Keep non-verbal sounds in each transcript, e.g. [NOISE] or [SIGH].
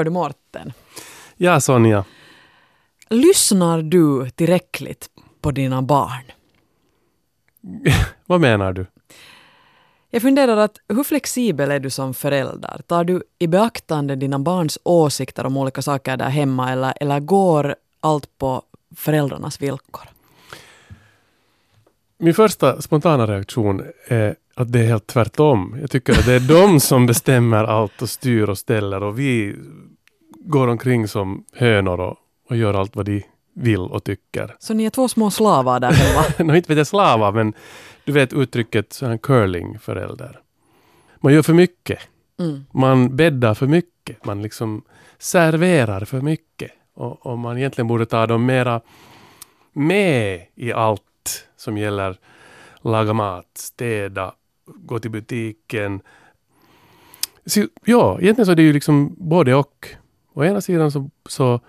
hör du Mårten. Ja, Sonja. Lyssnar du tillräckligt på dina barn? [LAUGHS] Vad menar du? Jag funderar att hur flexibel är du som förälder? Tar du i beaktande dina barns åsikter om olika saker där hemma eller, eller går allt på föräldrarnas villkor? Min första spontana reaktion är att det är helt tvärtom. Jag tycker att det är de som bestämmer allt och styr och ställer och vi går omkring som hönor och, och gör allt vad de vill och tycker. Så ni är två små slavar där hemma? [LAUGHS] Nå, inte vet jag slavar, men du vet uttrycket curlingförälder. Man gör för mycket. Mm. Man bäddar för mycket. Man liksom serverar för mycket. Och, och man egentligen borde ta dem mera med i allt som gäller laga mat, städa, gå till butiken. Så, ja, egentligen så är det ju liksom både och. Å ena sidan så, så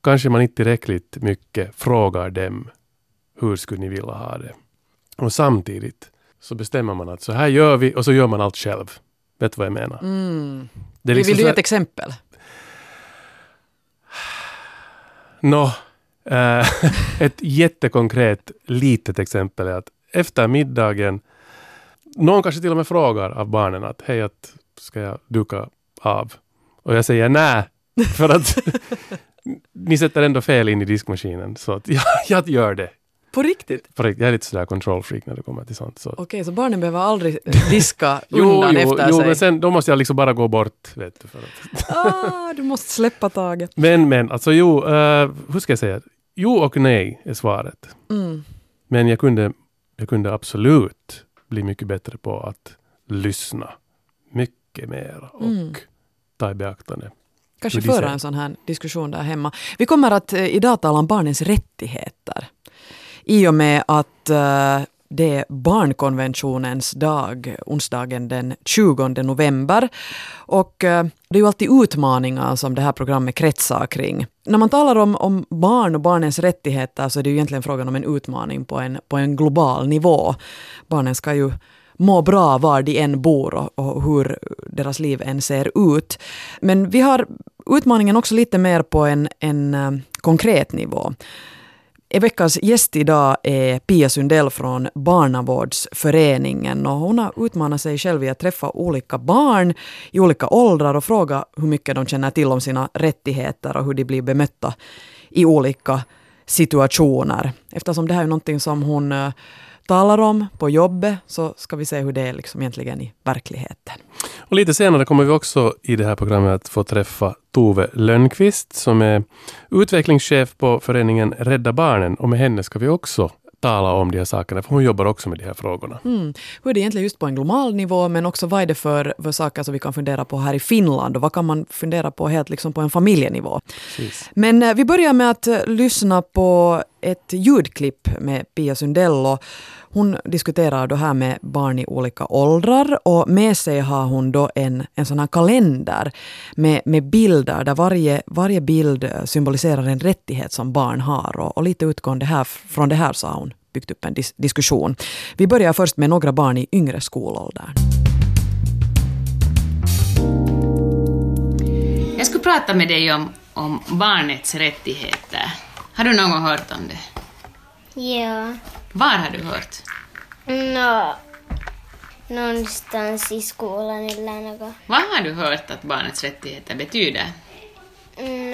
kanske man inte tillräckligt mycket frågar dem hur skulle ni vilja ha det. Och samtidigt så bestämmer man att så här gör vi och så gör man allt själv. Vet du vad jag menar? Mm. Det är Vill liksom du ge ett exempel? Nå, eh, [LAUGHS] ett jättekonkret litet exempel är att efter middagen, någon kanske till och med frågar av barnen att hej, att ska jag duka av? Och jag säger nej, [LAUGHS] för att ni sätter ändå fel in i diskmaskinen. Så att jag, [LAUGHS] jag gör det. På riktigt? På riktigt, Jag är lite sådär control freak när det kommer till sånt. Så. Okej, så barnen behöver aldrig [LAUGHS] diska undan jo, efter jo, sig? men sen då måste jag liksom bara gå bort. Vet du, för att. ah, du måste släppa taget. Men, men, alltså jo, eh, hur ska jag säga? Jo och nej är svaret. Mm. Men jag kunde, jag kunde absolut bli mycket bättre på att lyssna mycket mer och Mm. ta i beaktande. Kanske föra en sån här diskussion där hemma. Vi kommer att eh, idag tala om barnens rättigheter. I och med att eh, det är barnkonventionens dag, onsdagen den 20 november. Och eh, det är ju alltid utmaningar som det här programmet kretsar kring. När man talar om, om barn och barnens rättigheter så är det ju egentligen frågan om en utmaning på en, på en global nivå. Barnen ska ju må bra var de än bor och, och hur deras liv än ser ut. Men vi har utmaningen också lite mer på en, en eh, konkret nivå. Veckans gäst idag är Pia Sundell från Barnavårdsföreningen och hon har utmanat sig själv i att träffa olika barn i olika åldrar och fråga hur mycket de känner till om sina rättigheter och hur de blir bemötta i olika situationer. Eftersom det här är någonting som hon eh, talar om på jobbet så ska vi se hur det är liksom egentligen i verkligheten. Och lite senare kommer vi också i det här programmet att få träffa Tove Lönnqvist som är utvecklingschef på föreningen Rädda Barnen och med henne ska vi också tala om de här sakerna, för hon jobbar också med de här frågorna. Mm. Hur är det egentligen just på en global nivå, men också vad är det för, för saker som vi kan fundera på här i Finland och vad kan man fundera på helt liksom på en familjenivå? Precis. Men eh, vi börjar med att eh, lyssna på ett ljudklipp med Pia Sundello. Hon diskuterar då här med barn i olika åldrar och med sig har hon då en, en sån här kalender med, med bilder där varje, varje bild symboliserar en rättighet som barn har och, och lite utgående här, från det här så har hon byggt upp en dis- diskussion. Vi börjar först med några barn i yngre skolåldern. Jag skulle prata med dig om, om barnets rättigheter. Har du någon gång hört om det? Ja. Var har du hört? Nå, någonstans i skolan eller något. Vad har du hört att barnets rättigheter betyder?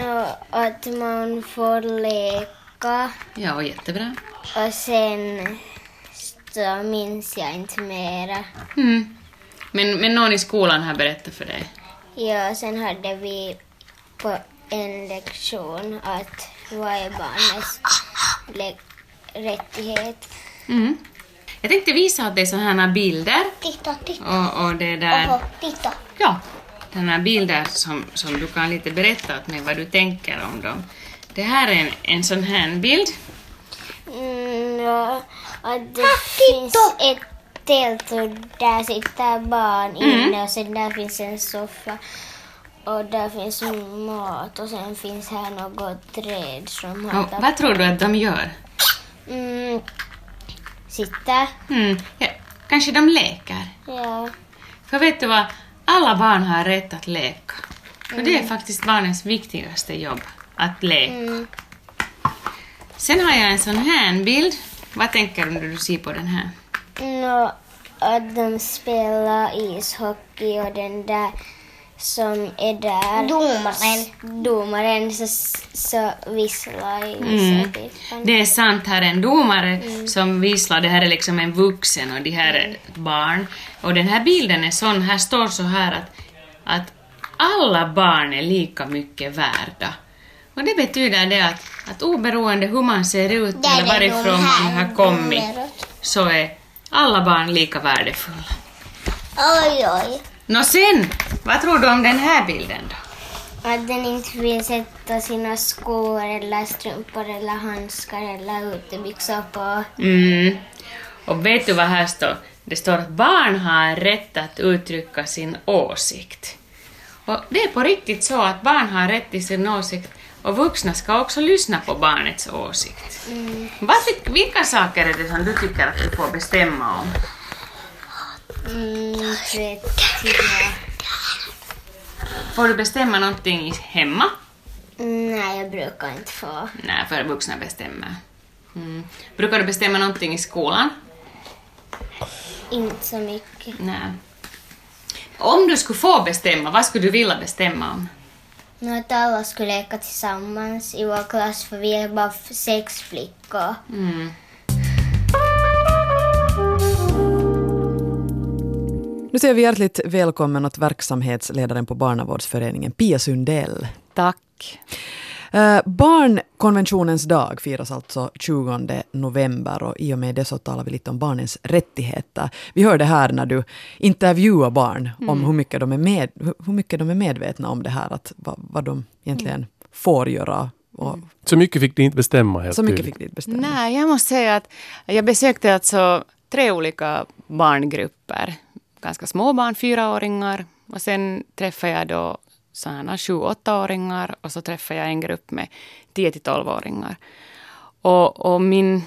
Nå, att man får leka Ja, jättebra. och sen så minns jag inte mera. Mm. Men, men någon i skolan har berättat för dig? Ja, sen hade vi på en lektion att vad är barnets rättighet? Mm. Jag tänkte visa åt dig sådana här bilder. Titta, titta. Och, och det där... Oho, titta. Ja, den här bilder som, som du kan lite berätta åt mig vad du tänker om dem. Det här är en, en sån här bild. Mm, ja, att det finns ett tält och där sitter barn inne och sen där finns en soffa och där finns mat och sen finns här något träd som har Och vad tror du att de gör? Mm, sitter. Mm. Ja, kanske de leker? Ja. För vet du vad? Alla barn har rätt att leka. För det är faktiskt barnens viktigaste jobb, att leka. Sen har jag en sån här bild. Vad tänker du när du ser på den här? Nå, att de spelar ishockey och den där som är där. Domaren. Domaren så, så visslar Mm. Det är sant, här är en domare som visslar, det här är liksom en vuxen och det här är ett barn. Och den här bilden är sån, här står så här att, att alla barn är lika mycket värda. Och det betyder det att, att oberoende hur man ser ut Där eller varifrån man har kommit så är alla barn lika värdefulla. Oj, oj. Nå sen, vad tror du om den här bilden då? Att den inte vill sätta sina skor eller strumpor eller handskar eller utebyxor på. Mm. Och vet du vad här står? Det står att barn har rätt att uttrycka sin åsikt. Och det är på riktigt så att barn har rätt till sin åsikt och vuxna ska också lyssna på barnets åsikt. Vad tyck, vilka saker är det som du tycker att du får bestämma om? Mm. Får du bestämma någonting hemma? Nej, jag brukar inte få. Nej, för vuxna bestämmer. Mm. Brukar du bestämma någonting i skolan? Inte så mycket. Nej. Om du skulle få bestämma, vad skulle du vilja bestämma om? Nå, att alla skulle leka tillsammans i vår klass för vi är bara sex flickor. Mm. Nu säger vi hjärtligt välkommen åt verksamhetsledaren på barnavårdsföreningen, Pia Sundell. Tack. Eh, barnkonventionens dag firas alltså 20 november och i och med det så talar vi lite om barnens rättigheter. Vi hörde här när du intervjuar barn om hur mycket, de är med, hur- mycket de är medvetna om det här, att, vad, vad de egentligen får göra. Och Så mycket fick ni inte bestämma helt så mycket tydligt. fick de inte bestämma. Nej, jag måste säga att jag besökte alltså tre olika barngrupper. Ganska små barn, fyraåringar. Och sen träffade jag då sådana sju, åttaåringar och så träffade jag en grupp med 10 till 12-åringar. Och, och min,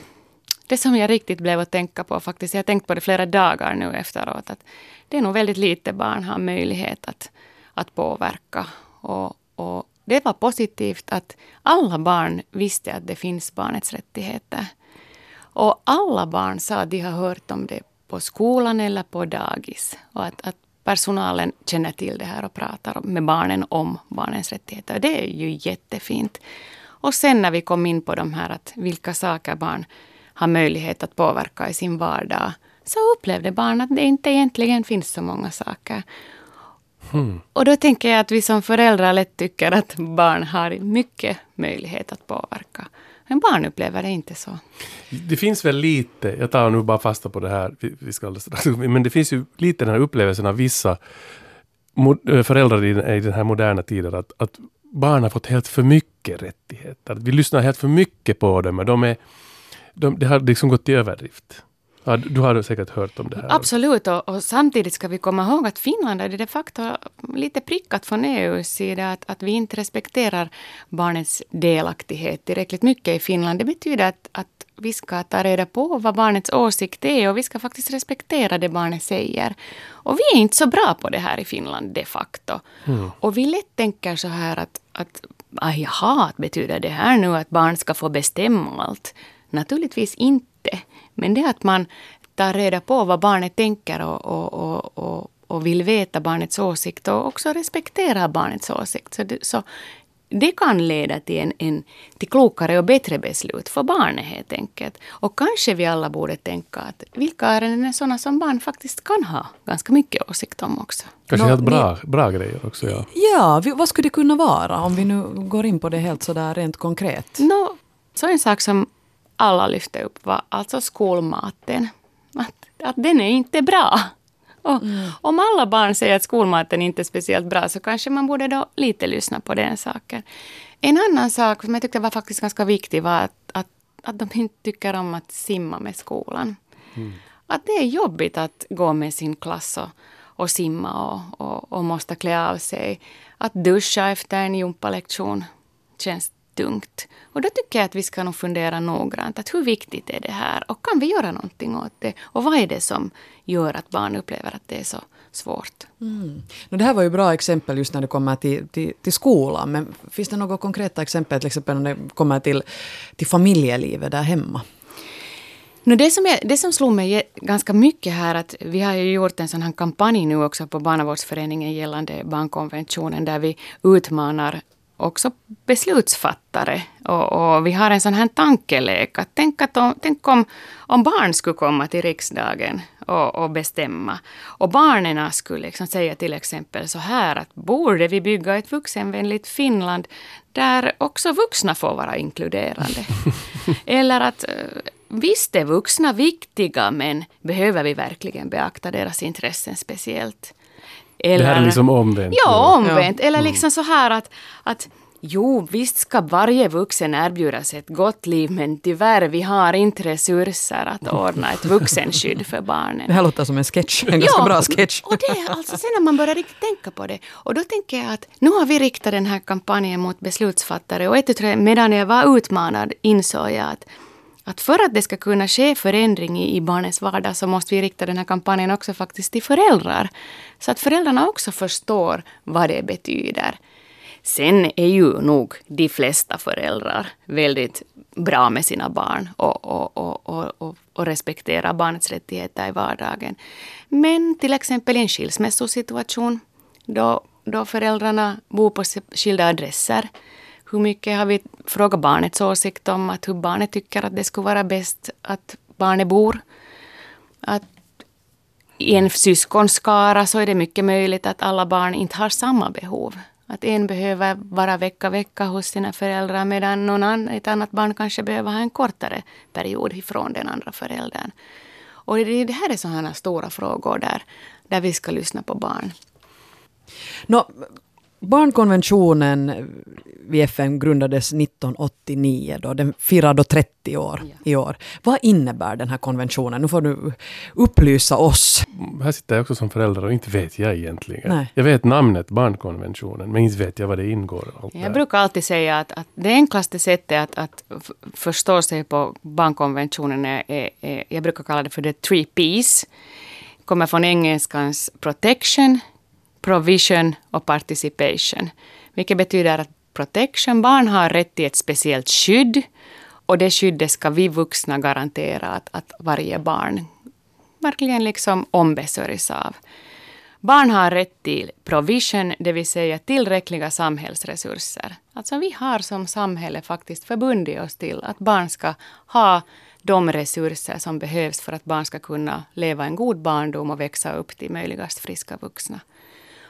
det som jag riktigt blev att tänka på faktiskt, jag har tänkt på det flera dagar nu efteråt, att det är nog väldigt lite barn har möjlighet att, att påverka. Och, och det var positivt att alla barn visste att det finns barnets rättigheter. Och alla barn sa att de har hört om det på skolan eller på dagis. Och att, att personalen känner till det här och pratar med barnen om barnens rättigheter. Det är ju jättefint. Och sen när vi kom in på de här att vilka saker barn har möjlighet att påverka i sin vardag så upplevde barn att det inte egentligen finns så många saker. Och då tänker jag att vi som föräldrar lätt tycker att barn har mycket möjlighet att påverka. Men barn upplever det inte så. Det finns väl lite, jag tar nu bara fasta på det här, vi, vi ska alldeles men det finns ju lite den här upplevelsen av vissa eh, föräldrar i, den- i den här moderna tiden att, att barn har fått helt för mycket rättigheter. Att Vi lyssnar helt för mycket på dem och de är, de, det har liksom gått till överdrift. Ja, du har säkert hört om det här. Absolut, och, och samtidigt ska vi komma ihåg att Finland är de facto lite prickat från EUs sida att, att vi inte respekterar barnets delaktighet tillräckligt mycket i Finland. Det betyder att, att vi ska ta reda på vad barnets åsikt är och vi ska faktiskt respektera det barnet säger. Och vi är inte så bra på det här i Finland de facto. Och vi lätt tänker så här att, att ah, jaha, betyder det här nu att barn ska få bestämma allt? Naturligtvis inte. Men det att man tar reda på vad barnet tänker och, och, och, och, och vill veta barnets åsikt och också respektera barnets åsikt. Så det, så det kan leda till, en, en, till klokare och bättre beslut för barnet helt enkelt. Och kanske vi alla borde tänka att vilka ärenden är sådana som barn faktiskt kan ha ganska mycket åsikt om också. Kanske helt bra, bra grejer också. Ja. Ja, vi, vad skulle det kunna vara om vi nu går in på det helt sådär rent konkret? Nå, så en sak som alla lyfte upp var alltså skolmaten. Att, att den är inte bra. Och Om alla barn säger att skolmaten inte är speciellt bra så kanske man borde då lite lyssna på den saken. En annan sak som jag tyckte var faktiskt ganska viktig var att, att, att de inte tycker om att simma med skolan. Att det är jobbigt att gå med sin klass och, och simma och, och, och måste klä av sig. Att duscha efter en gympalektion känns tungt. Och då tycker jag att vi ska nog fundera noggrant. Att hur viktigt är det här? Och kan vi göra någonting åt det? Och vad är det som gör att barn upplever att det är så svårt? Mm. Det här var ju bra exempel just när det kommer till, till, till skolan. Men finns det några konkreta exempel till exempel när det kommer till, till familjelivet där hemma? No, det, som är, det som slog mig ganska mycket här att vi har ju gjort en sån här kampanj nu också på Barnavårdsföreningen gällande barnkonventionen där vi utmanar också beslutsfattare. Och, och, vi har en sån här tankelek. Att tänk, att om, tänk om, om barn skulle komma till riksdagen och, och bestämma. Och barnen skulle liksom säga till exempel så här att borde vi bygga ett vuxenvänligt Finland där också vuxna får vara inkluderande. [LAUGHS] Eller att eh, visst är vuxna viktiga men behöver vi verkligen beakta deras intressen speciellt? Eller, det här är liksom omvänt. Ja, omvänt. Eller mm. liksom så här att, att Jo, visst ska varje vuxen erbjudas ett gott liv, men tyvärr, vi har inte resurser att ordna ett vuxenskydd för barnen. Det här låter som en sketch, en ganska bra sketch. och det alltså sen när man börjar riktigt tänka på det. Och då tänker jag att nu har vi riktat den här kampanjen mot beslutsfattare och ett medan jag var utmanad insåg jag att att för att det ska kunna ske förändring i, i barnens vardag så måste vi rikta den här kampanjen också faktiskt till föräldrar. Så att föräldrarna också förstår vad det betyder. Sen är ju nog de flesta föräldrar väldigt bra med sina barn och, och, och, och, och respekterar barnets rättigheter i vardagen. Men till exempel i en skilsmässosituation då, då föräldrarna bor på skilda adresser hur mycket har vi frågat barnets åsikt om att hur barnet tycker att det skulle vara bäst att barnet bor? Att I en syskonskara så är det mycket möjligt att alla barn inte har samma behov. Att en behöver vara vecka vecka hos sina föräldrar medan någon annan, ett annat barn kanske behöver ha en kortare period ifrån den andra föräldern. Och det, det här är sådana stora frågor där, där vi ska lyssna på barn. No, Barnkonventionen vid FN grundades 1989. Då. Den firar då 30 år ja. i år. Vad innebär den här konventionen? Nu får du upplysa oss. Här sitter jag också som förälder och inte vet jag egentligen. Nej. Jag vet namnet barnkonventionen men inte vet jag vad det ingår. Allt jag brukar alltid säga att, att det enklaste sättet att, att förstå sig på barnkonventionen är, är, är, jag brukar kalla det för the three P's. Kommer från engelskans protection, provision och participation. Vilket betyder att protection, barn har rätt till ett speciellt skydd och det skyddet ska vi vuxna garantera att, att varje barn verkligen liksom ombesörjs av. Barn har rätt till provision, det vill säga tillräckliga samhällsresurser. Alltså vi har som samhälle faktiskt förbundit oss till att barn ska ha de resurser som behövs för att barn ska kunna leva en god barndom och växa upp till möjligast friska vuxna.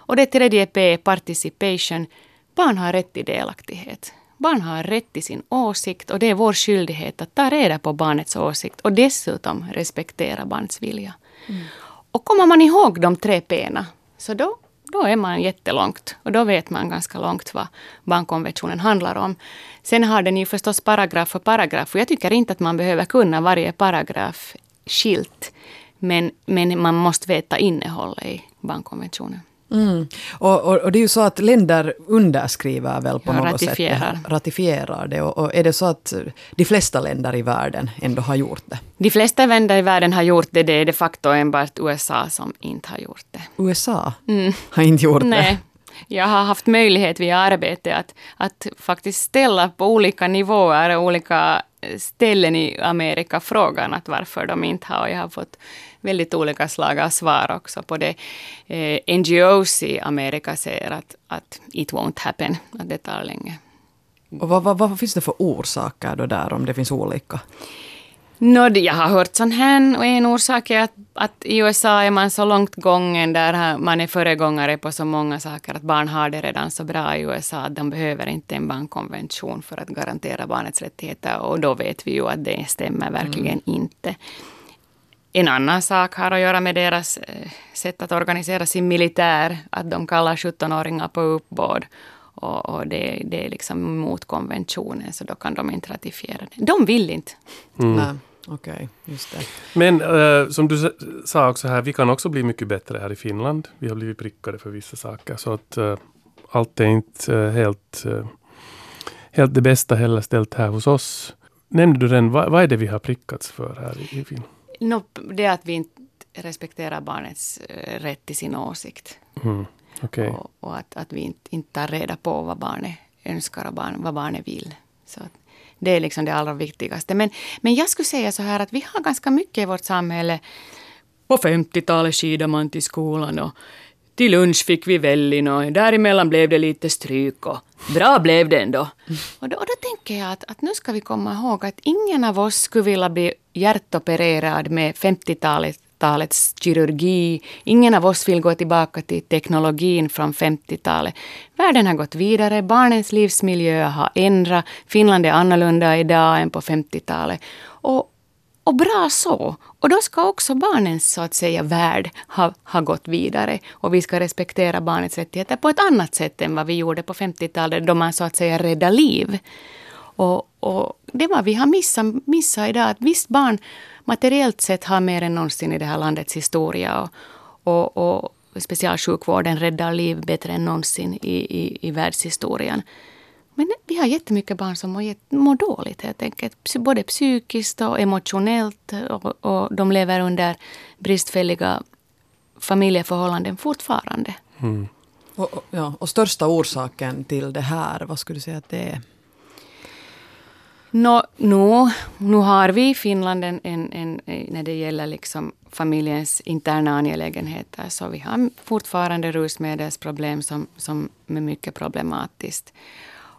Och det tredje P är participation. Barn har rätt till delaktighet. Barn har rätt till sin åsikt och det är vår skyldighet att ta reda på barnets åsikt och dessutom respektera barnets vilja. Mm. Och kommer man ihåg de tre P så då, då är man jättelångt. Och då vet man ganska långt vad barnkonventionen handlar om. Sen har den ju förstås paragraf för paragraf. Och jag tycker inte att man behöver kunna varje paragraf skilt. Men, men man måste veta innehållet i barnkonventionen. Mm. Och, och, och, det är ju så att länder underskriver väl på ja, något ratifierar. sätt. Ratifierar det. Och, och, är det så att de flesta länder i världen ändå har gjort det? De flesta länder i världen har gjort det. Det är de facto enbart USA som inte har gjort det. USA mm. har inte gjort Nej. det? Jag har haft möjlighet via arbete att, att faktiskt ställa på olika nivåer, olika ställen i Amerika frågan att varför de inte har. Jag har fått väldigt olika slag av svar också på det. Eh, NGOs i Amerika säger att, att it won't happen, att det tar länge. Och vad, vad, vad finns det för orsaker då där, om det finns olika? No, jag har hört sånt här och en orsak är att, att i USA är man så långt gången där man är föregångare på så många saker att barn har det redan så bra i USA att de behöver inte en barnkonvention för att garantera barnets rättigheter och då vet vi ju att det stämmer verkligen mm. inte. En annan sak har att göra med deras eh, sätt att organisera sin militär. Att de kallar 17-åringar på uppbåd. Och, och det, det, är liksom mot konventionen, så då kan de inte ratifiera det. De vill inte. Mm. Nej, okej, okay, just det. Men äh, som du sa också här, vi kan också bli mycket bättre här i Finland. Vi har blivit prickade för vissa saker, så att äh, allt är inte äh, helt helt det bästa heller ställt här hos oss. Nämnde du den, vad, vad är det vi har prickats för här i, i Finland? No, det är att vi inte respekterar barnets rätt till sin åsikt. Mm. Okej. Och, och att, att vi inte, inte tar reda på vad barnet önskar och barn, vad barnet vill. Så att det är liksom det allra viktigaste. Men, men jag skulle säga så här att vi har ganska mycket i vårt samhälle. På 50-talet skidade man till skolan och till lunch fick vi vällin och däremellan blev det lite stryk och bra blev det ändå. [LAUGHS] Och då, och då tänker jag att, att nu ska vi komma ihåg att ingen av oss skulle vilja bli hjärtopererad med 50-talet talets kirurgi. Ingen av oss vill gå tillbaka till teknologin från 50-talet. Världen har gått vidare, barnens livsmiljö har ändrat. Finland är annorlunda idag än på 50-talet. Och, och bra så. Och då ska också barnens så att säga värld ha, ha gått vidare. Och vi ska respektera barnets rättigheter på ett annat sätt än vad vi gjorde på 50-talet då man så att säga räddade liv. Och, och det var vi har missat, missat idag. Att visst barn materiellt sett har mer än någonsin i det här landets historia. Och, och, och specialsjukvården räddar liv bättre än någonsin i, i, i världshistorien. Men vi har jättemycket barn som mår, mår dåligt helt enkelt. Både psykiskt och emotionellt. Och, och de lever under bristfälliga familjeförhållanden fortfarande. Mm. Och, ja, och största orsaken till det här, vad skulle du säga att det är? No, no, nu har vi i Finland en, en, en, eh, när det gäller liksom familjens interna angelägenheter så vi har fortfarande rusmedelsproblem som, som är mycket problematiskt.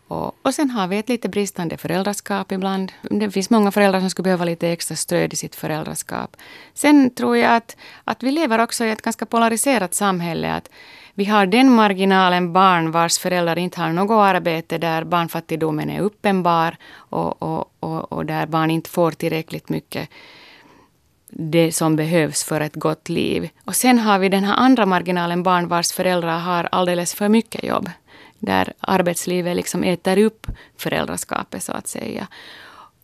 Och, och sen har vi ett lite bristande föräldraskap ibland. Det finns många föräldrar som skulle behöva lite extra stöd i sitt föräldraskap. Sen tror jag att, att vi lever också i ett ganska polariserat samhälle. Att vi har den marginalen barn vars föräldrar inte har något arbete där barnfattigdomen är uppenbar och, och, och, och där barn inte får tillräckligt mycket det som behövs för ett gott liv. Och sen har vi den här andra marginalen barn vars föräldrar har alldeles för mycket jobb. Där arbetslivet liksom äter upp föräldraskapet så att säga.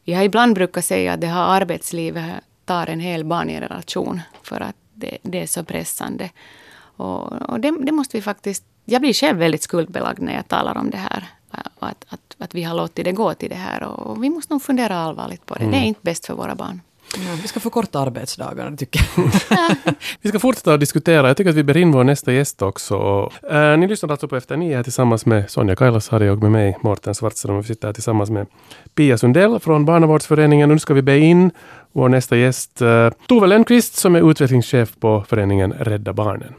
Jag har ibland brukat säga att det här arbetslivet tar en hel barngeneration för att det, det är så pressande. Och, och det, det, måste vi faktiskt... Jag blir själv väldigt skuldbelagd när jag talar om det här. Att, att, att vi har låtit det gå till det här. Och vi måste nog fundera allvarligt på det. Mm. Det är inte bäst för våra barn. Ja, vi ska förkorta arbetsdagarna, tycker jag. [LAUGHS] [LAUGHS] vi ska fortsätta att diskutera. Jag tycker att vi ber in vår nästa gäst också. äh, ni lyssnar alltså på Efter nio här tillsammans med Sonja Kailasari och med mig, Mårten Svartström. Vi sitter här tillsammans med Pia Sundell från Barnavårdsföreningen. Nu ska vi be in vår nästa gäst, äh, Tove Lönnqvist, som är utvecklingschef på föreningen Rädda Barnen.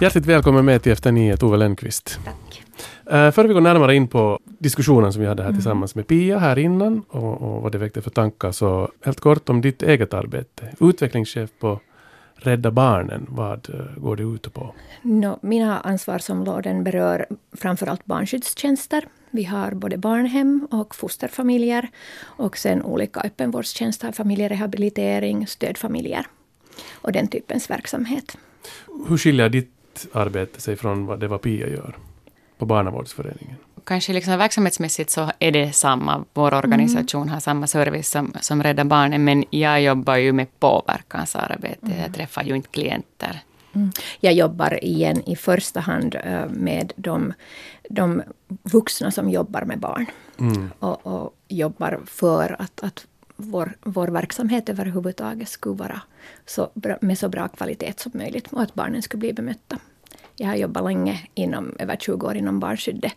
Hjärtligt välkommen med till Efter nio, Tove Lönnqvist. Tack. Uh, före vi går närmare in på diskussionen som vi hade här mm. tillsammans med Pia här innan och, och, vad det väckte för tankar, så helt kort om ditt eget arbete. Utvecklingschef på Rädda Barnen, vad uh, går det ut på? No, mina ansvarsområden berör framförallt barnskyddstjänster. Vi har både barnhem och fosterfamiljer och sen olika öppenvårdstjänster, familjerehabilitering, stödfamiljer och den typens verksamhet. Hur skiljer ditt arbete sig från vad det var Pia gör? På barnavårdsföreningen? Kanske liksom verksamhetsmässigt så är det samma. Vår organisation mm. har samma service som, som Rädda Barnen, men jag jobbar ju med påverkansarbete. Mm. Jag träffar ju inte klienter. Mm. Jag jobbar igen i första hand uh, med de, de vuxna som jobbar med barn. Mm. Och, och, jobbar för att, att vår, vår verksamhet överhuvudtaget skulle vara så bra, med så bra kvalitet som möjligt och att barnen skulle bli bemötta. Jag har jobbat länge, inom, över 20 år inom barnskyddet.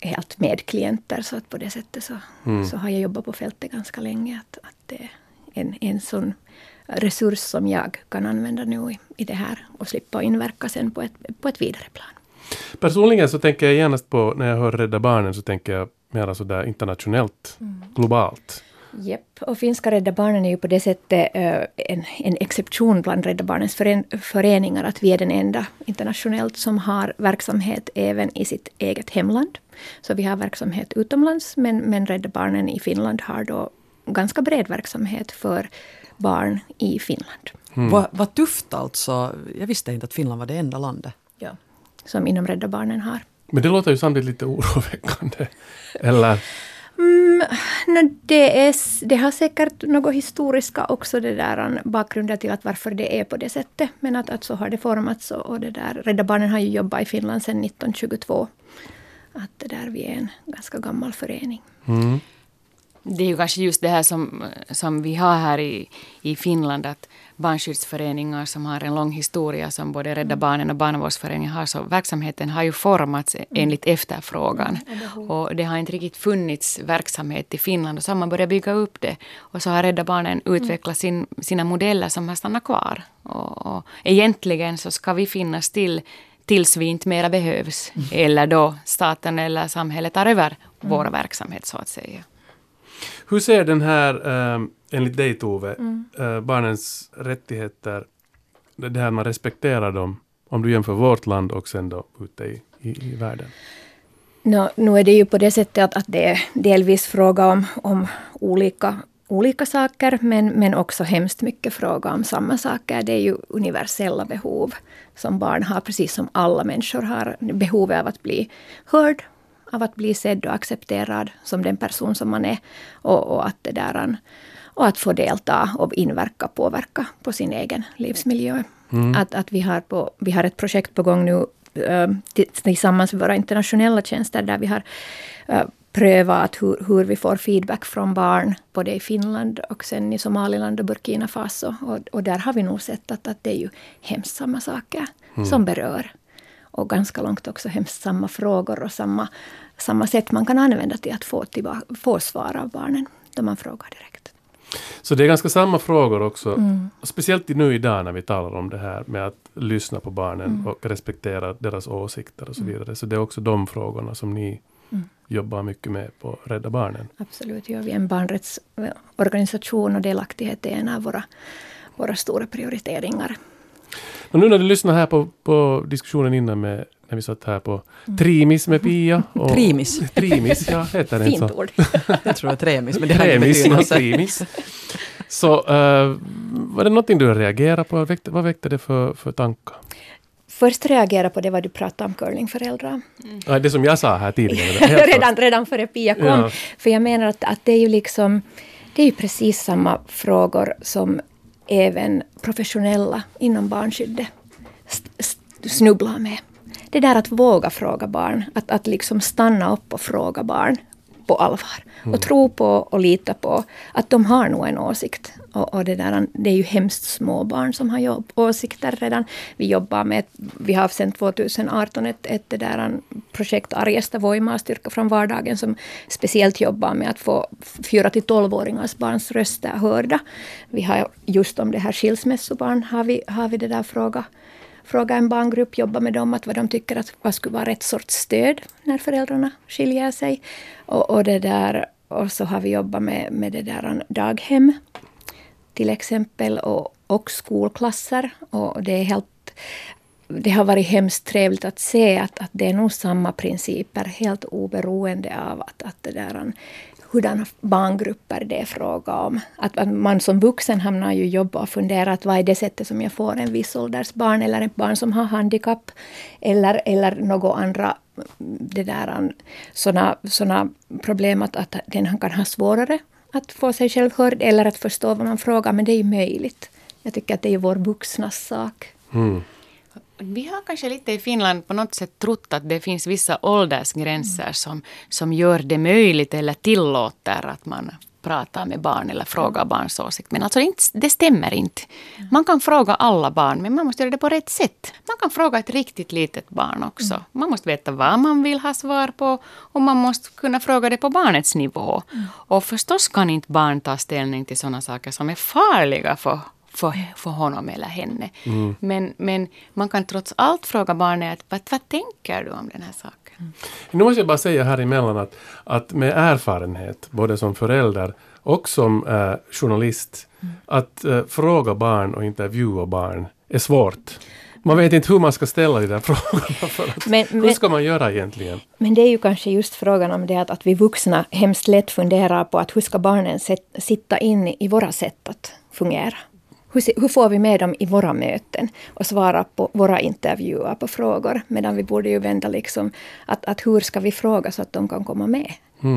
Helt med klienter, så att på det sättet så, mm. så har jag jobbat på fältet ganska länge. Att, att det är en, en sån resurs som jag kan använda nu i, i det här och slippa inverka sen på ett, på ett vidare plan. Personligen så tänker jag genast på, när jag hör Rädda Barnen, så tänker jag mer sådär internationellt, mm. globalt. Japp, och finska Rädda Barnen är ju på det sättet uh, en, en exception bland Rädda Barnens fören, föreningar, att vi är den enda internationellt som har verksamhet även i sitt eget hemland. Så vi har verksamhet utomlands, men, men Rädda Barnen i Finland har då ganska bred verksamhet för barn i Finland. Mm. Vad, vad tufft alltså. Jag visste inte att Finland var det enda landet. Ja, som inom Rädda Barnen har. Men det låter ju samtidigt lite oroväckande. Eller? Mm, no, det, är, det har säkert något historiska också, det där bakgrunden till att varför det är på det sättet. Men att, att så har det formats och, och det där. Rädda Barnen har ju jobbat i Finland sedan 1922. Att det där, vi är en ganska gammal förening. Det är ju kanske just det här som, som vi har här i, i Finland, att barnskyddsföreningar som har en lång historia som både Rädda Barnen och Barnavårdsföreningen har, så verksamheten har ju formats enligt efterfrågan. Och det har inte riktigt funnits verksamhet i Finland och så har man börjat bygga upp det. Och så har Rädda Barnen utvecklat sin, sina modeller som har stannat kvar. Och, och egentligen så ska vi finnas till tills vi inte mera behövs. Eller då staten eller samhället tar över vår verksamhet så att säga. Hur ser den här, eh, enligt dig Tove, eh, barnens rättigheter, det här man respekterar dem, om du jämför vårt land och sen då ute i, i, i världen? No, nu är det ju på det sättet att, att det är delvis fråga om, om olika, olika saker, men, men också hemskt mycket fråga om samma saker. Det är ju universella behov som barn har, precis som alla människor har. Behovet av att bli hörd, av att bli sedd och accepterad som den person som man är. Och, och att det där, och att få delta och inverka, påverka på sin egen livsmiljö. Att, att vi, har på, vi har ett projekt på gång nu eh, ti- tillsammans med våra internationella tjänster där vi har eh, prövat hur, hur vi får feedback från barn, både i Finland och sen i Somaliland och Burkina Faso. Och, och där har vi nog sett att, att det är ju hemskt samma saker som berör. Och ganska långt också hemskt samma frågor och samma, samma sätt man kan använda till att få, tillbaka, få svar av barnen då man frågar direkt. Så det är ganska samma frågor också. Speciellt nu idag när vi talar om det här med att lyssna på barnen och respektera deras åsikter och så vidare. Så det är också de frågorna som ni jobbar mycket med på Rädda Barnen. Absolut, gör vi en barnrättsorganisation och delaktighet är en av våra, våra stora prioriteringar. Och nu när du lyssnar här på, på diskussionen innan med, när vi satt här på Trimis med Pia. [LAUGHS] Och, Trimis. Trimis, ja, heter det Fint så? ord. [LAUGHS] Jag tror att tremis, men det har ingen Tremis betydelse. trimis. Så eh, var det någonting du reagerade på? Väckte, vad väckte det för, för tankar? Först reagera på det vad du pratade om curlingföräldrar. Ja, det som jag sa här tidigare. [LAUGHS] redan, redan före Pia kom. Ja. För jag menar att, att det är ju liksom det är ju precis samma frågor som även professionella inom barnskyddet snubblar med. Det där att våga fråga barn, att, att liksom stanna upp och fråga barn på allvar. Och tro på och lita på att de har nog en åsikt. Och, och det, där, det är ju hemskt små barn som har jobb, åsikter redan. Vi jobbar med, vi har sedan 2018 ett, ett det där, projekt Arjesta Voimaa, styrka från vardagen, som speciellt jobbar med att få 4 till 12-åringars barns röster hörda. Vi har just om det här skilsmässobarn, har vi, har vi det där fråga fråga en barngrupp, jobba med dem, att vad de tycker att vad skulle vara rätt sorts stöd när föräldrarna skiljer sig. Och, och, det där, och så har vi jobbat med, med det där daghem till exempel och, och skolklasser. Och det är helt det har varit hemskt trevligt att se att, att det är nog samma principer helt oberoende av att, att det där, hurdana barngrupper det är fråga om. Att, man som vuxen hamnar ju jobb och funderar att vad är det sättet som jag får en viss ålders barn eller ett barn som har handikapp eller, eller något andra det där, såna, såna problem att, att den kan ha svårare att få sig själv hörd eller att förstå vad man frågar, men det är ju möjligt. Jag tycker att det är vår vuxnas sak. Mm. Vi har kanske lite i Finland på något sätt trott att det finns vissa åldersgränser som, som gör det möjligt eller tillåter att man pratar med barn eller frågar barns åsikt. Men alltså det stämmer inte. Man kan fråga alla barn, men man måste göra det på rätt sätt. Man kan fråga ett riktigt litet barn också. Man måste veta vad man vill ha svar på och man måste kunna fråga det på barnets nivå. Och förstås kan inte barn ta ställning till sådana saker som är farliga för för, för honom eller henne. Men, men man kan trots allt fråga barnet, vad, vad tänker du om den här saken? Nu måste jag bara säga här emellan att, att med erfarenhet, både som förälder och som eh, journalist, att eh, fråga barn och intervjua barn är svårt. Man vet inte hur man ska ställa de där [LAUGHS] frågorna. För att, Men- hur men- ska man göra egentligen? Men det är ju kanske just frågan om det att, att vi vuxna hemskt lätt funderar på att hur ska barnen set, sitta in i våra sätt att fungera? Hur, hur får vi med dem i våra möten och svara på våra intervjuer på frågor? Medan vi borde ju vända liksom att, att hur ska vi fråga så att de kan komma med?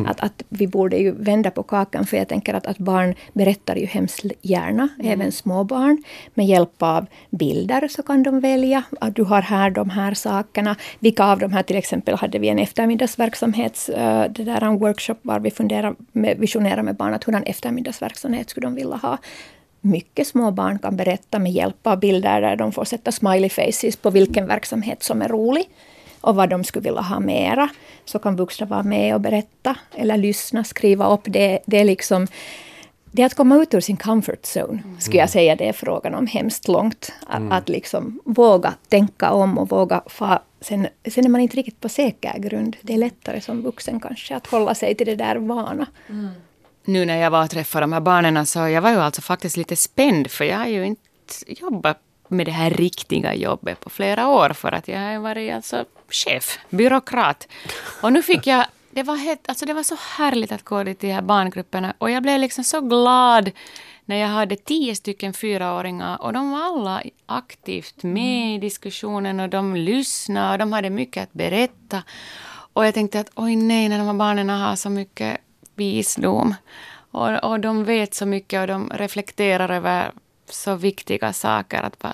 Att, att vi borde ju vända på kakan för jag tänker att, att barn berättar ju hemskt gärna, även små barn. Med hjälp av bilder så kan de välja. Att du har här de här sakerna. Vilka av de här till exempel hade vi en eftermiddagsverksamhet, eh, det där en workshop var vi funderar med, visionerar med barn att hurdan eftermiddagsverksamhet skulle de vilja ha mycket små barn kan berätta med hjälp av bilder där de får sätta smiley faces på vilken verksamhet som är rolig och vad de skulle vilja ha mera. Så kan vuxna vara med och berätta eller lyssna, skriva upp. Det, det är liksom det är att komma ut ur sin comfort zone, skulle jag säga. Det är frågan om hemskt långt. Att, att liksom våga tänka om och våga fa Sen, sen är man inte riktigt på säker grund. Det är lättare som vuxen kanske att hålla sig till det där vana. Nu när jag var och träffade de här barnen så jag var ju alltså faktiskt lite spänd för jag har ju inte jobbat med det här riktiga jobbet på flera år för att jag har ju varit alltså chef, byråkrat. Och nu fick jag, det var, helt, alltså det var så härligt att gå dit till de här barngrupperna och jag blev liksom så glad när jag hade tio stycken fyraåringar och de var alla aktivt med i diskussionen och de lyssnade och de hade mycket att berätta. Och jag tänkte att oj nej, när de här barnen har så mycket visdom. Och, och de vet så mycket och de reflekterar över så viktiga saker. Att bara,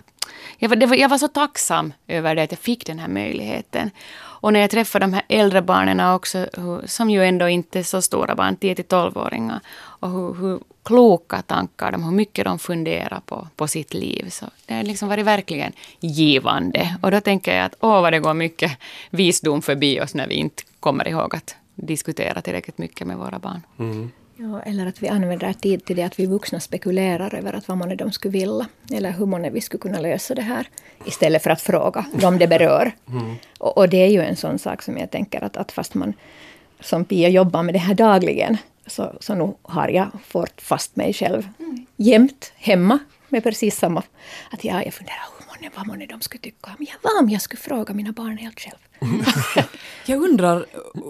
jag, var, det var, jag var så tacksam över det, att jag fick den här möjligheten. Och när jag träffade de här äldre barnen också, hur, som ju ändå inte är så stora barn, 10-12-åringar, och hur, hur kloka tankar de, hur mycket de funderar på, på sitt liv. Så det har liksom varit verkligen givande. Och då tänker jag att åh vad det går mycket visdom förbi oss när vi inte kommer ihåg att diskutera tillräckligt mycket med våra barn. Ja, eller att vi använder tid till det att vi vuxna spekulerar över att vad månne de skulle vilja. Eller hur månne vi skulle kunna lösa det här. Istället för att fråga dem det berör. [LAUGHS] Och, och det är ju en sån sak som jag tänker att, att fast man som Pia jobbar med det här dagligen. Så, så nu har jag fått fast mig själv jämt hemma. Med precis samma. Att ja, jag funderar månne, vad månne de skulle tycka om. Ja, vad om jag skulle fråga mina barn helt själv. [LAUGHS] Jag undrar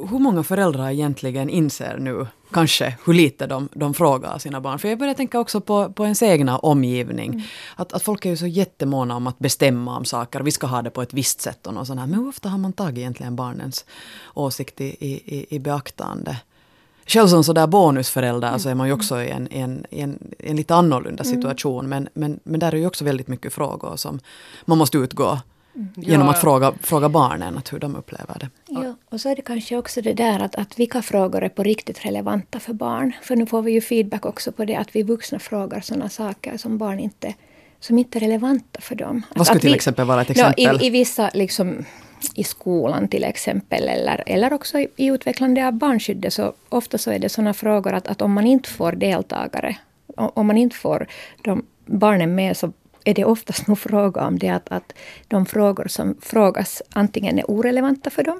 hur många föräldrar egentligen inser nu, kanske, hur lite de, de frågar sina barn. För jag börjar tänka också på, på ens egna omgivning. Att, att folk är ju så jättemåna om att bestämma om saker. Vi ska ha det på ett visst sätt och sånt här. Men hur ofta har man tagit egentligen barnens åsikt i, i, i beaktande? Själv som sådär bonusförälder så alltså är man ju också i en, en, en, en lite annorlunda situation. Men, men, men där är ju också väldigt mycket frågor som man måste utgå genom att fråga, fråga barnen att hur de upplever det. Ja, och så är det kanske också det där att, att vilka frågor är på riktigt relevanta för barn. För nu får vi ju feedback också på det att vi vuxna frågar sådana saker som barn inte som inte är relevanta för dem. Vad skulle att till vi- exempel vara ett Ja, exempel? i, I vissa, liksom, i skolan till exempel, eller, eller också i, i utvecklande av barnskyddet, så ofta så är det sådana frågor att, att om man inte får deltagare, om man inte får de barnen med, så är det oftast nog fråga om det att, att de frågor som frågas antingen är orelevanta för dem,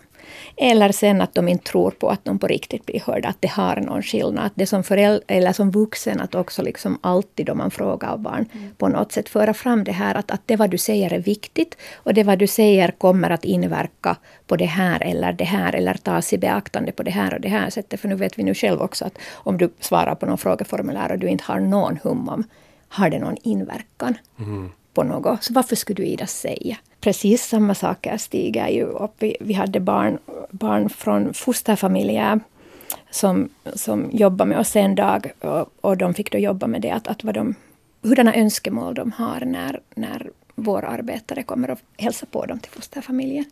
eller sen att de inte tror på att de på riktigt blir hörda, att det har någon skillnad. Att det som förälder, eller som vuxen, att också liksom alltid om man frågar barn, på något sätt föra fram det här att, att det vad du säger är viktigt och det vad du säger kommer att inverka på det här eller det här eller tas i beaktande på det här och det här sättet. För nu vet vi nu själv också att om du svarar på någon frågeformulär och du inte har någon hum om, har det någon inverkan? På något. Så varför skulle du Ida säga? Precis samma saker stiger ju upp. Vi, vi hade barn, barn från fosterfamiljer som, som jobbade med oss en dag och, och de fick då jobba med det att, att vad de, hurdana önskemål de har när, när vår arbetare kommer och hälsar på dem till fosterfamiljen.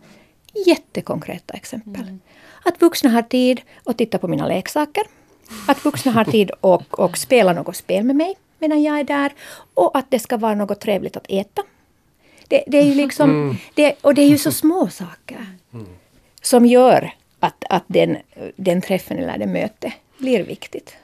Jättekonkreta exempel. Att vuxna har tid att titta på mina leksaker. Att vuxna har tid att och spela något spel med mig medan jag är där. Och att det ska vara något trevligt att äta. Det, det är ju liksom, det, och det är ju så små saker som gör att, att den, den träffen eller det mötet blir viktigt.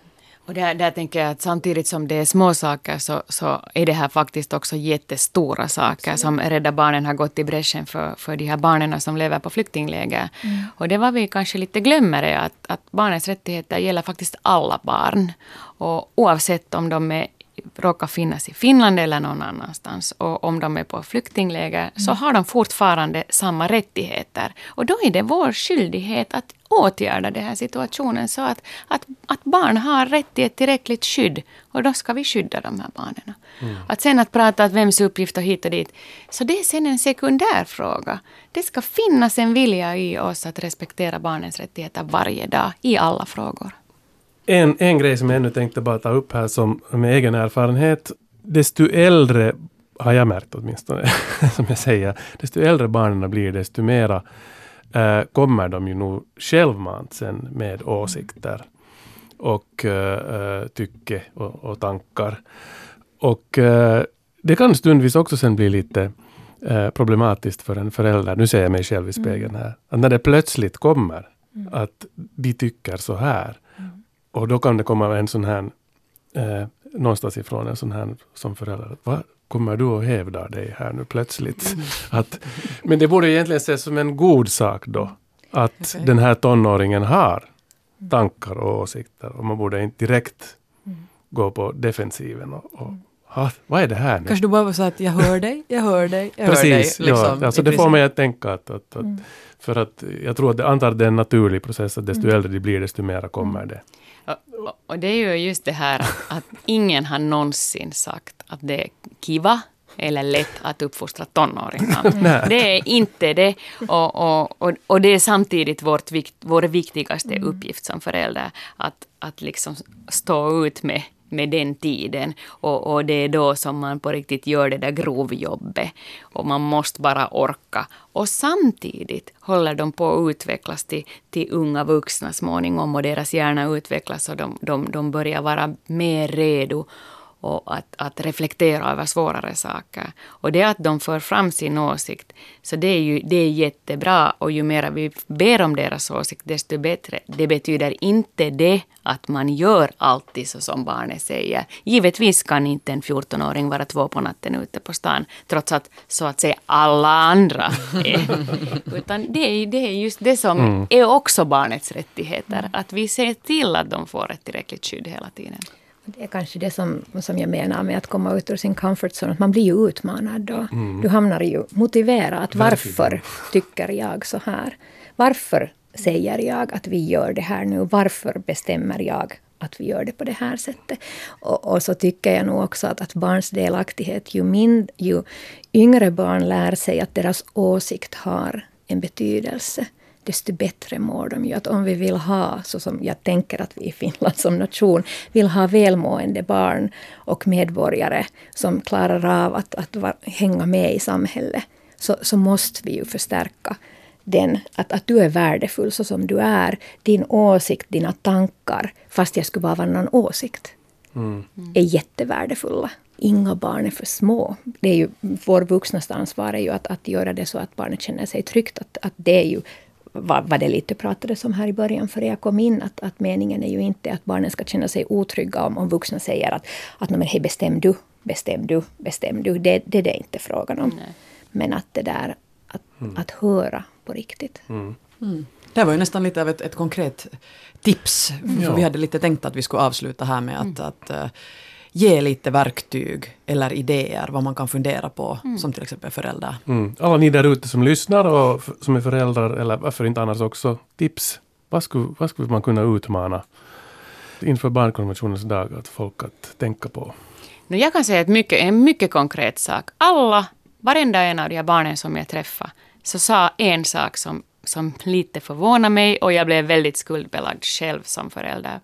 Och där, där tänker jag att samtidigt som det är små saker så, så är det här faktiskt också jättestora saker som Rädda Barnen har gått i bräschen för, för de här barnen som lever på flyktingläger. Och det var vi kanske lite glömmer är att, att barnens rättigheter gäller faktiskt alla barn. Och oavsett om de är råkar finnas i Finland eller någon annanstans och om de är på flyktingläger så har de fortfarande samma rättigheter. Och då är det vår skyldighet att åtgärda den här situationen så att, att, att barn har rätt till ett tillräckligt skydd. Och då ska vi skydda de här barnen. Att sen att prata att vems uppgift och hit och dit. Så det är sen en sekundär fråga. Det ska finnas en vilja i oss att respektera barnens rättigheter varje dag i alla frågor. En, en grej som jag ännu tänkte bara ta upp här som med egen erfarenhet. Desto äldre, har jag märkt åtminstone, [LAUGHS] som jag säger, desto äldre barnen blir desto mera eh, kommer de ju nog självmant sen med åsikter och eh, tycke och, och tankar. Och eh, det kan stundvis också sen bli lite eh, problematiskt för en förälder. Nu ser jag mig själv i spegeln här. Att när det plötsligt kommer att de tycker så här. Och då kan det komma en sån här, eh, någonstans ifrån en sån här som förälder. Vad kommer du att hävda dig här nu plötsligt? [LAUGHS] Att, men det borde egentligen ses som en god sak då. Att Okej. den här tonåringen har tankar och åsikter. Och man borde inte direkt gå på defensiven och, och ha, vad är det här nu? Kanske du bara var så att jag hör dig, jag hör dig, jag Precis, hör dig. ja. Alltså det får mig att tänka att, att, att för att jag tror att det, antar det är en naturlig process att desto äldre de blir desto mera kommer det. Och, och- det är ju just det här att, att ingen har någonsin sagt att det är kiva eller lätt att uppfostra tonåringar. [LAUGHS] det är inte det. Och, och, och, och det är samtidigt vårt, vår viktigaste uppgift som förälder. Att, att liksom stå ut med, med den tiden. Och, och det är då som man på riktigt gör det där grovjobbet. Och man måste bara orka. Och samtidigt håller de på att utvecklas till, till unga vuxna småningom och deras hjärna utvecklas och de, de, de börjar vara mer redo och att, att reflektera över svårare saker. Och det att de för fram sin åsikt, så det är ju det är jättebra. Och ju mer vi ber om deras åsikt, desto bättre. Det betyder inte det att man gör alltid så som barnet säger. Givetvis kan inte en 14-åring vara två på natten ute på stan, trots att så att säga alla andra är. [LAUGHS] Utan det är, det är just det som är också barnets rättigheter. Att vi ser till att de får ett tillräckligt skydd hela tiden. Det är kanske det som, som jag menar med att komma ut ur sin comfort zone. Att man blir ju utmanad då. Du hamnar ju motiverad. Att varför tycker jag så här? Varför säger jag att vi gör det här nu? Varför bestämmer jag att vi gör det på det här sättet? Och, och så tycker jag nog också att, att barns delaktighet, ju, mind, ju yngre barn lär sig att deras åsikt har en betydelse, desto bättre mår de ju. Att om vi vill ha, så som jag tänker att vi i Finland som nation vill ha välmående barn och medborgare som klarar av att, att va, hänga med i samhället, så, så måste vi ju förstärka den, att, att du är värdefull så som du är. Din åsikt, dina tankar, fast jag skulle bara vara någon åsikt, är jättevärdefulla. Inga barn är för små. Det är ju, vår vuxnas ansvar är ju att, att göra det så att barnet känner sig tryggt. Att, att det är ju vad, vad det lite pratades om här i början före jag kom in. Att, att meningen är ju inte att barnen ska känna sig otrygga om, om vuxna säger att, att men, hej, bestäm du, bestäm du, bestäm du. Det, det är det inte frågan om. Men att det där att, att höra på riktigt. Det var ju nästan lite av ett, ett konkret tips. För vi hade lite tänkt att vi skulle avsluta här med att, att eh, ge lite verktyg eller idéer vad man kan fundera på som till exempel förälder. Mm. Alla ni där ute som lyssnar och som är föräldrar, eller varför inte annars också, tips. Vad skulle, vad skulle man kunna utmana inför barnkonventionens dag att folk att tänka på? No, jag kan säga att mycket, en mycket konkret sak. Alla, varenda en av de här barnen som jag träffade, så sa en sak som, som lite förvånade mig och jag blev väldigt skuldbelagd själv som förälder.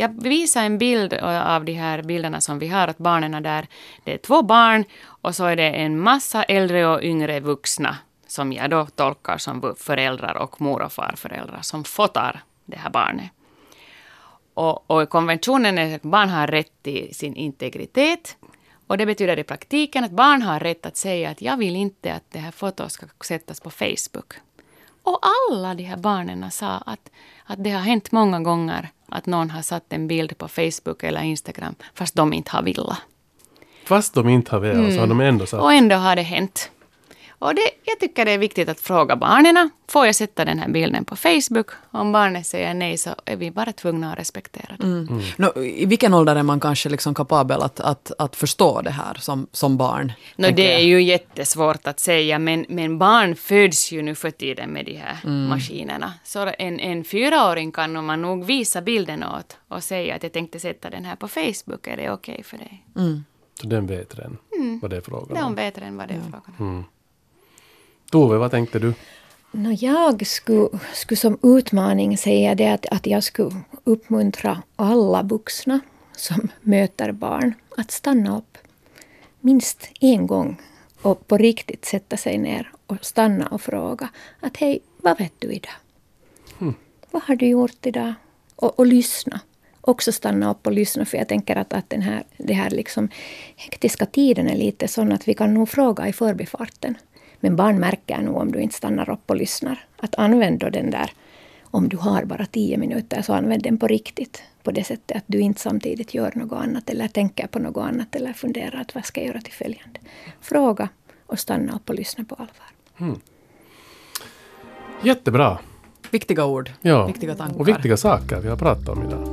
Jag visade en bild av de här bilderna som vi har åt barnen där. Det är två barn och så är det en massa äldre och yngre vuxna som jag då tolkar som föräldrar och mor och farföräldrar som fotar det här barnet. Och, och i konventionen är att barn har rätt till sin integritet. Och det betyder i praktiken att barn har rätt att säga att jag vill inte att det här fotot ska sättas på Facebook. Och alla de här barnen sa att, att det har hänt många gånger att någon har satt en bild på Facebook eller Instagram fast de inte har velat. Fast de inte har velat så har de ändå sagt Och ändå har det hänt. Och det, jag tycker det är viktigt att fråga barnen. Får jag sätta den här bilden på Facebook? Om barnet säger nej så är vi bara tvungna att respektera det. Mm. No, I vilken ålder är man kanske liksom kapabel att, att, att förstå det här som, som barn? No, det är ju jättesvårt att säga, men, men barn föds ju nu för tiden med de här mm. maskinerna. Så en, en fyraåring kan man nog visa bilden åt och säga att jag tänkte sätta den här på Facebook. Är det okej okay för dig? Mm. Så den vet redan mm. vad det är frågan om? Den vet redan vad det är frågan om. Tove, vad tänkte du? No, jag skulle, skulle som utmaning säga det att, att jag skulle uppmuntra alla vuxna som möter barn att stanna upp minst en gång och på riktigt sätta sig ner och stanna och fråga att hej, vad vet du idag? Mm. Vad har du gjort idag? Och, och lyssna. Också stanna upp och lyssna för jag tänker att, att den här, det här liksom hektiska tiden är lite sån att vi kan nog fråga i förbifarten. Men barn märker nog om du inte stannar upp och lyssnar. Att använda den där, om du har bara tio minuter, så använd den på riktigt. På det sättet att du inte samtidigt gör något annat eller tänker på något annat eller funderar att vad ska jag göra till följande. Fråga och stanna upp och lyssna på allvar. Mm. Jättebra. Viktiga ord, ja. viktiga tankar. Och viktiga saker vi har pratat om idag.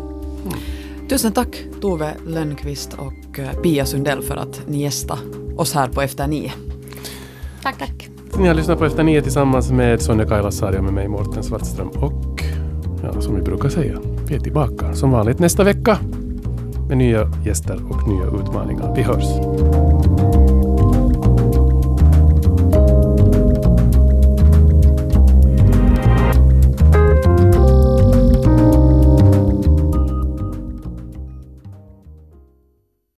Mm. Tusen tack Tove Lönnqvist och eh, Pia Sundell för att ni gästade oss här på Efter nio. Tack, tack. Ni har lyssnat på Efter nio tillsammans med Sonja Kailasarja och med mig Mårten Svartström. Och ja, som vi brukar säga, vi är tillbaka som vanligt nästa vecka med nya gäster och nya utmaningar. Vi hörs!